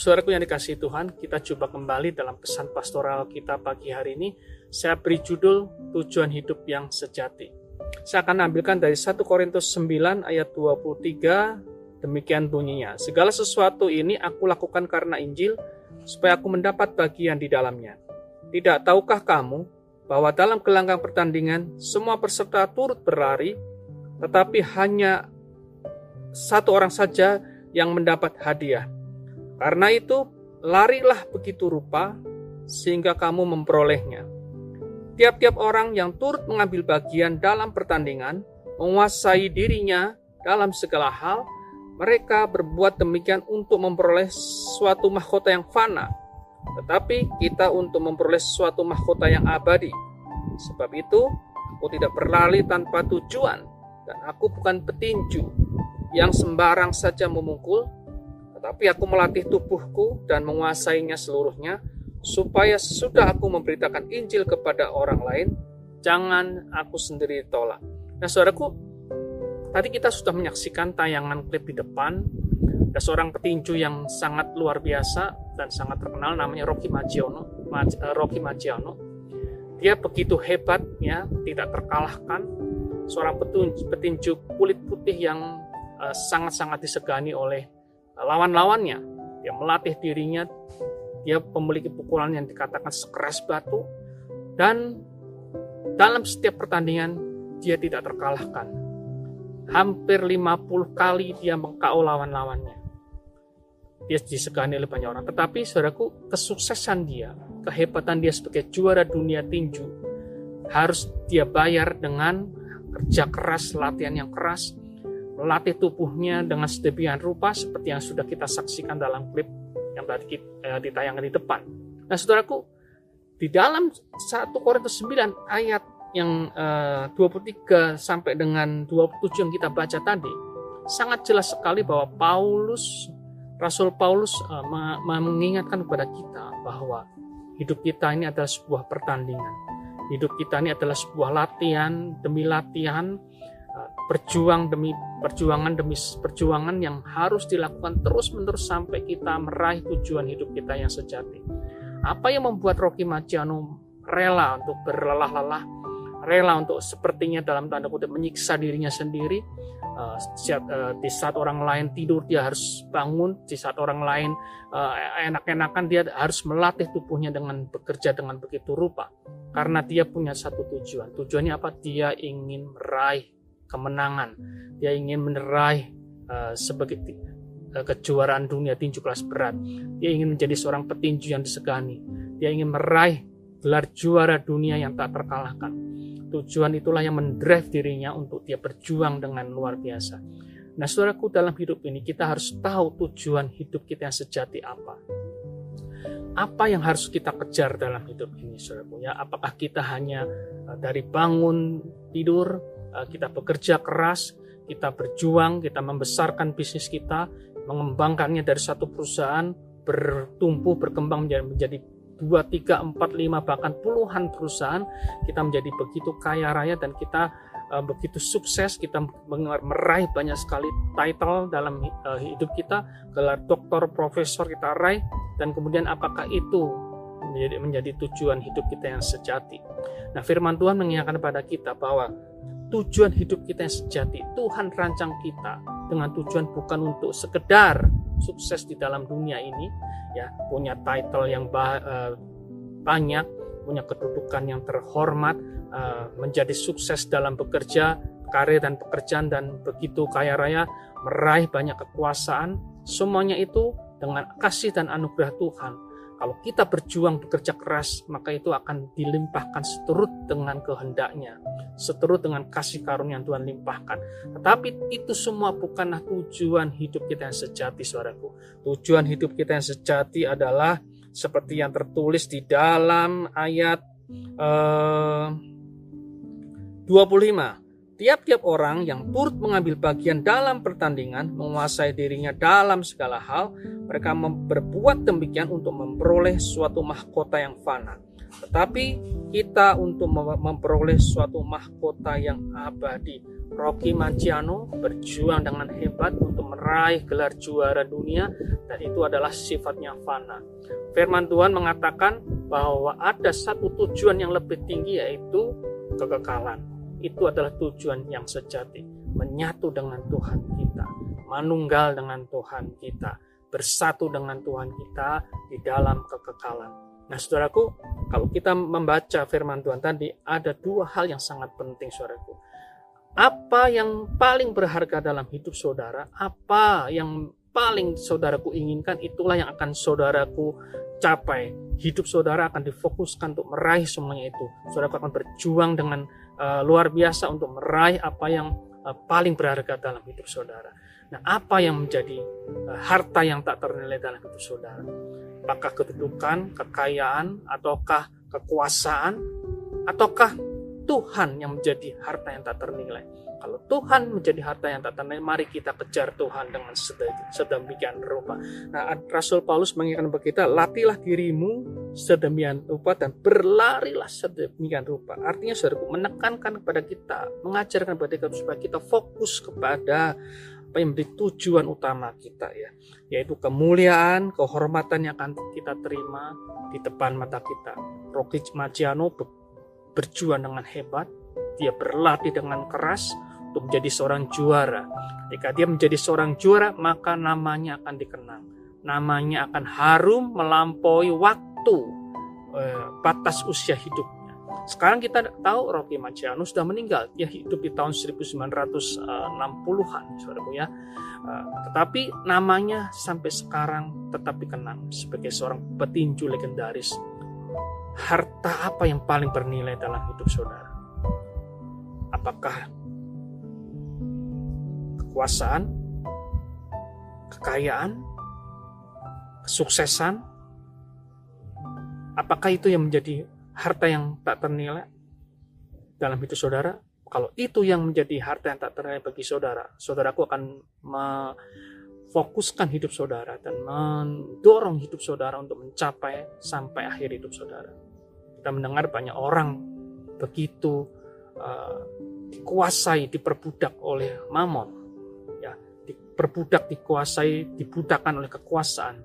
Saudaraku yang dikasih Tuhan, kita coba kembali dalam pesan pastoral kita pagi hari ini. Saya beri judul Tujuan Hidup yang Sejati. Saya akan ambilkan dari 1 Korintus 9 ayat 23, demikian bunyinya. Segala sesuatu ini aku lakukan karena Injil, supaya aku mendapat bagian di dalamnya. Tidak tahukah kamu bahwa dalam gelanggang pertandingan semua peserta turut berlari, tetapi hanya satu orang saja yang mendapat hadiah. Karena itu, larilah begitu rupa sehingga kamu memperolehnya. Tiap-tiap orang yang turut mengambil bagian dalam pertandingan menguasai dirinya dalam segala hal, mereka berbuat demikian untuk memperoleh suatu mahkota yang fana, tetapi kita untuk memperoleh suatu mahkota yang abadi. Sebab itu, aku tidak berlari tanpa tujuan, dan aku bukan petinju yang sembarang saja memukul, tetapi aku melatih tubuhku dan menguasainya seluruhnya, supaya sesudah aku memberitakan Injil kepada orang lain, jangan aku sendiri tolak. Nah, saudaraku, tadi kita sudah menyaksikan tayangan klip di depan. Ada seorang petinju yang sangat luar biasa dan sangat terkenal, namanya Rocky Maggiono. Eh, Rocky Maggiono. Dia begitu hebat, ya, tidak terkalahkan. Seorang petinju, petinju kulit putih yang eh, sangat-sangat disegani oleh lawan-lawannya. Dia melatih dirinya, dia memiliki pukulan yang dikatakan sekeras batu, dan dalam setiap pertandingan dia tidak terkalahkan. Hampir 50 kali dia mengkau lawan-lawannya. Dia disegani oleh banyak orang. Tetapi saudaraku, kesuksesan dia, kehebatan dia sebagai juara dunia tinju, harus dia bayar dengan kerja keras, latihan yang keras, melatih tubuhnya dengan sedemikian rupa seperti yang sudah kita saksikan dalam klip yang tadi eh, ditayangkan di depan. Nah, saudaraku, di dalam 1 Korintus 9 ayat yang eh, 23 sampai dengan 27 yang kita baca tadi, sangat jelas sekali bahwa Paulus, Rasul Paulus eh, mengingatkan kepada kita bahwa hidup kita ini adalah sebuah pertandingan. Hidup kita ini adalah sebuah latihan demi latihan berjuang demi perjuangan demi perjuangan yang harus dilakukan terus-menerus sampai kita meraih tujuan hidup kita yang sejati. Apa yang membuat Rocky Marciano rela untuk berlelah-lelah, rela untuk sepertinya dalam tanda kutip menyiksa dirinya sendiri, uh, di saat orang lain tidur dia harus bangun, di saat orang lain uh, enak-enakan dia harus melatih tubuhnya dengan bekerja dengan begitu rupa. Karena dia punya satu tujuan. Tujuannya apa? Dia ingin meraih kemenangan. Dia ingin menerai uh, sebagai uh, kejuaraan dunia tinju kelas berat. Dia ingin menjadi seorang petinju yang disegani. Dia ingin meraih gelar juara dunia yang tak terkalahkan. Tujuan itulah yang mendrive dirinya untuk dia berjuang dengan luar biasa. Nah, saudaraku, dalam hidup ini kita harus tahu tujuan hidup kita yang sejati apa. Apa yang harus kita kejar dalam hidup ini, saudaraku ya? Apakah kita hanya eh, dari bangun tidur Eh, kita bekerja keras, kita berjuang, kita membesarkan bisnis kita, mengembangkannya dari satu perusahaan bertumbuh berkembang menjadi, menjadi dua, tiga, empat, lima bahkan puluhan perusahaan. Kita menjadi begitu kaya raya dan kita uh, begitu sukses kita meraih banyak sekali title dalam uh, hidup kita. Gelar doktor profesor kita raih. Dan kemudian apakah itu menjadi, menjadi tujuan hidup kita yang sejati? Nah firman Tuhan mengingatkan kepada kita bahwa tujuan hidup kita yang sejati. Tuhan rancang kita dengan tujuan bukan untuk sekedar sukses di dalam dunia ini, ya punya title yang uh, banyak, punya kedudukan yang terhormat, uh, menjadi sukses dalam bekerja, karir dan pekerjaan dan begitu kaya raya, meraih banyak kekuasaan. Semuanya itu dengan kasih dan anugerah Tuhan kalau kita berjuang bekerja keras, maka itu akan dilimpahkan seturut dengan kehendaknya, seturut dengan kasih karunia yang Tuhan limpahkan. Tetapi itu semua bukanlah tujuan hidup kita yang sejati, saudaraku. Tujuan hidup kita yang sejati adalah seperti yang tertulis di dalam ayat eh, 25 Tiap-tiap orang yang turut mengambil bagian dalam pertandingan, menguasai dirinya dalam segala hal, mereka berbuat demikian untuk memperoleh suatu mahkota yang fana. Tetapi kita untuk memperoleh suatu mahkota yang abadi, Rocky Manciano berjuang dengan hebat untuk meraih gelar juara dunia dan itu adalah sifatnya fana. Firman Tuhan mengatakan bahwa ada satu tujuan yang lebih tinggi yaitu kekekalan. Itu adalah tujuan yang sejati, menyatu dengan Tuhan kita, manunggal dengan Tuhan kita, bersatu dengan Tuhan kita di dalam kekekalan. Nah, saudaraku, kalau kita membaca firman Tuhan tadi, ada dua hal yang sangat penting, saudaraku apa yang paling berharga dalam hidup saudara, apa yang paling saudaraku inginkan, itulah yang akan saudaraku capai. Hidup saudara akan difokuskan untuk meraih semuanya itu. Saudara akan berjuang dengan uh, luar biasa untuk meraih apa yang uh, paling berharga dalam hidup saudara. Nah, apa yang menjadi uh, harta yang tak ternilai dalam hidup saudara? Apakah kedudukan, kekayaan, ataukah kekuasaan, ataukah Tuhan yang menjadi harta yang tak ternilai. Kalau Tuhan menjadi harta yang tak ternilai, mari kita kejar Tuhan dengan sedemikian rupa. Nah, Rasul Paulus mengingatkan kepada kita, latihlah dirimu sedemikian rupa dan berlarilah sedemikian rupa. Artinya, saudaraku, menekankan kepada kita, mengajarkan kepada kita supaya kita fokus kepada apa yang menjadi tujuan utama kita ya, yaitu kemuliaan, kehormatan yang akan kita terima di depan mata kita. Rocky Maciano berjuang dengan hebat, dia berlatih dengan keras untuk menjadi seorang juara. Ketika dia menjadi seorang juara, maka namanya akan dikenang. Namanya akan harum melampaui waktu eh, batas usia hidupnya. Sekarang kita tahu Rocky Marciano sudah meninggal. Dia hidup di tahun 1960-an, saudaraku ya. Uh, tetapi namanya sampai sekarang tetap dikenang sebagai seorang petinju legendaris harta apa yang paling bernilai dalam hidup saudara? Apakah kekuasaan, kekayaan, kesuksesan? Apakah itu yang menjadi harta yang tak ternilai dalam hidup saudara? Kalau itu yang menjadi harta yang tak ternilai bagi saudara, saudaraku akan fokuskan hidup saudara dan mendorong hidup saudara untuk mencapai sampai akhir hidup saudara. Kita mendengar banyak orang begitu uh, dikuasai, diperbudak oleh mamon, ya, diperbudak, dikuasai, dibudakkan oleh kekuasaan,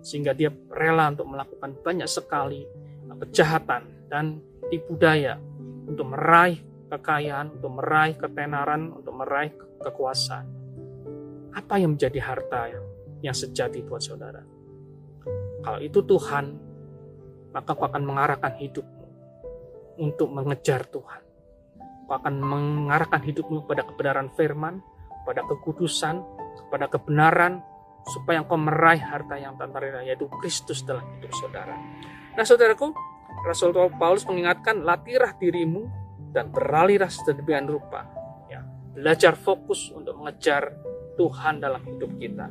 sehingga dia rela untuk melakukan banyak sekali kejahatan dan tipu daya untuk meraih kekayaan, untuk meraih ketenaran, untuk meraih kekuasaan apa yang menjadi harta yang sejati buat saudara? Kalau itu Tuhan, maka kau akan mengarahkan hidupmu untuk mengejar Tuhan. Kau akan mengarahkan hidupmu kepada kebenaran firman, kepada kekudusan, kepada kebenaran, supaya engkau meraih harta yang tak ternilai, yaitu Kristus dalam hidup saudara. Nah saudaraku, Rasul Paulus mengingatkan, latihlah dirimu dan beralihlah sedemikian rupa. Ya, belajar fokus untuk mengejar Tuhan dalam hidup kita.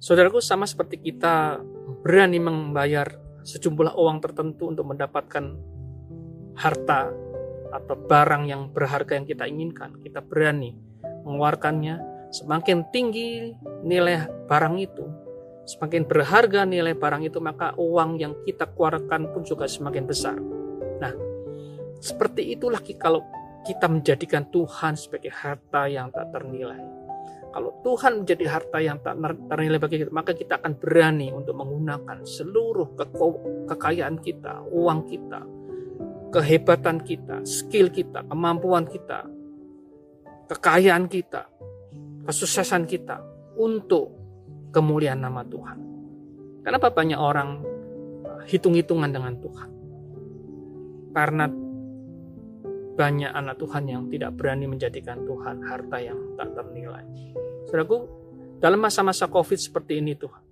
Saudaraku, sama seperti kita berani membayar sejumlah uang tertentu untuk mendapatkan harta atau barang yang berharga yang kita inginkan, kita berani mengeluarkannya. Semakin tinggi nilai barang itu, semakin berharga nilai barang itu, maka uang yang kita keluarkan pun juga semakin besar. Nah, seperti itulah kalau kita menjadikan Tuhan sebagai harta yang tak ternilai. Kalau Tuhan menjadi harta yang tak ternilai bagi kita, maka kita akan berani untuk menggunakan seluruh kekayaan kita, uang kita, kehebatan kita, skill kita, kemampuan kita, kekayaan kita, kesuksesan kita untuk kemuliaan nama Tuhan. Kenapa banyak orang hitung-hitungan dengan Tuhan? Karena banyak anak Tuhan yang tidak berani menjadikan Tuhan harta yang tak ternilai. Saudaraku, dalam masa-masa COVID seperti ini Tuhan,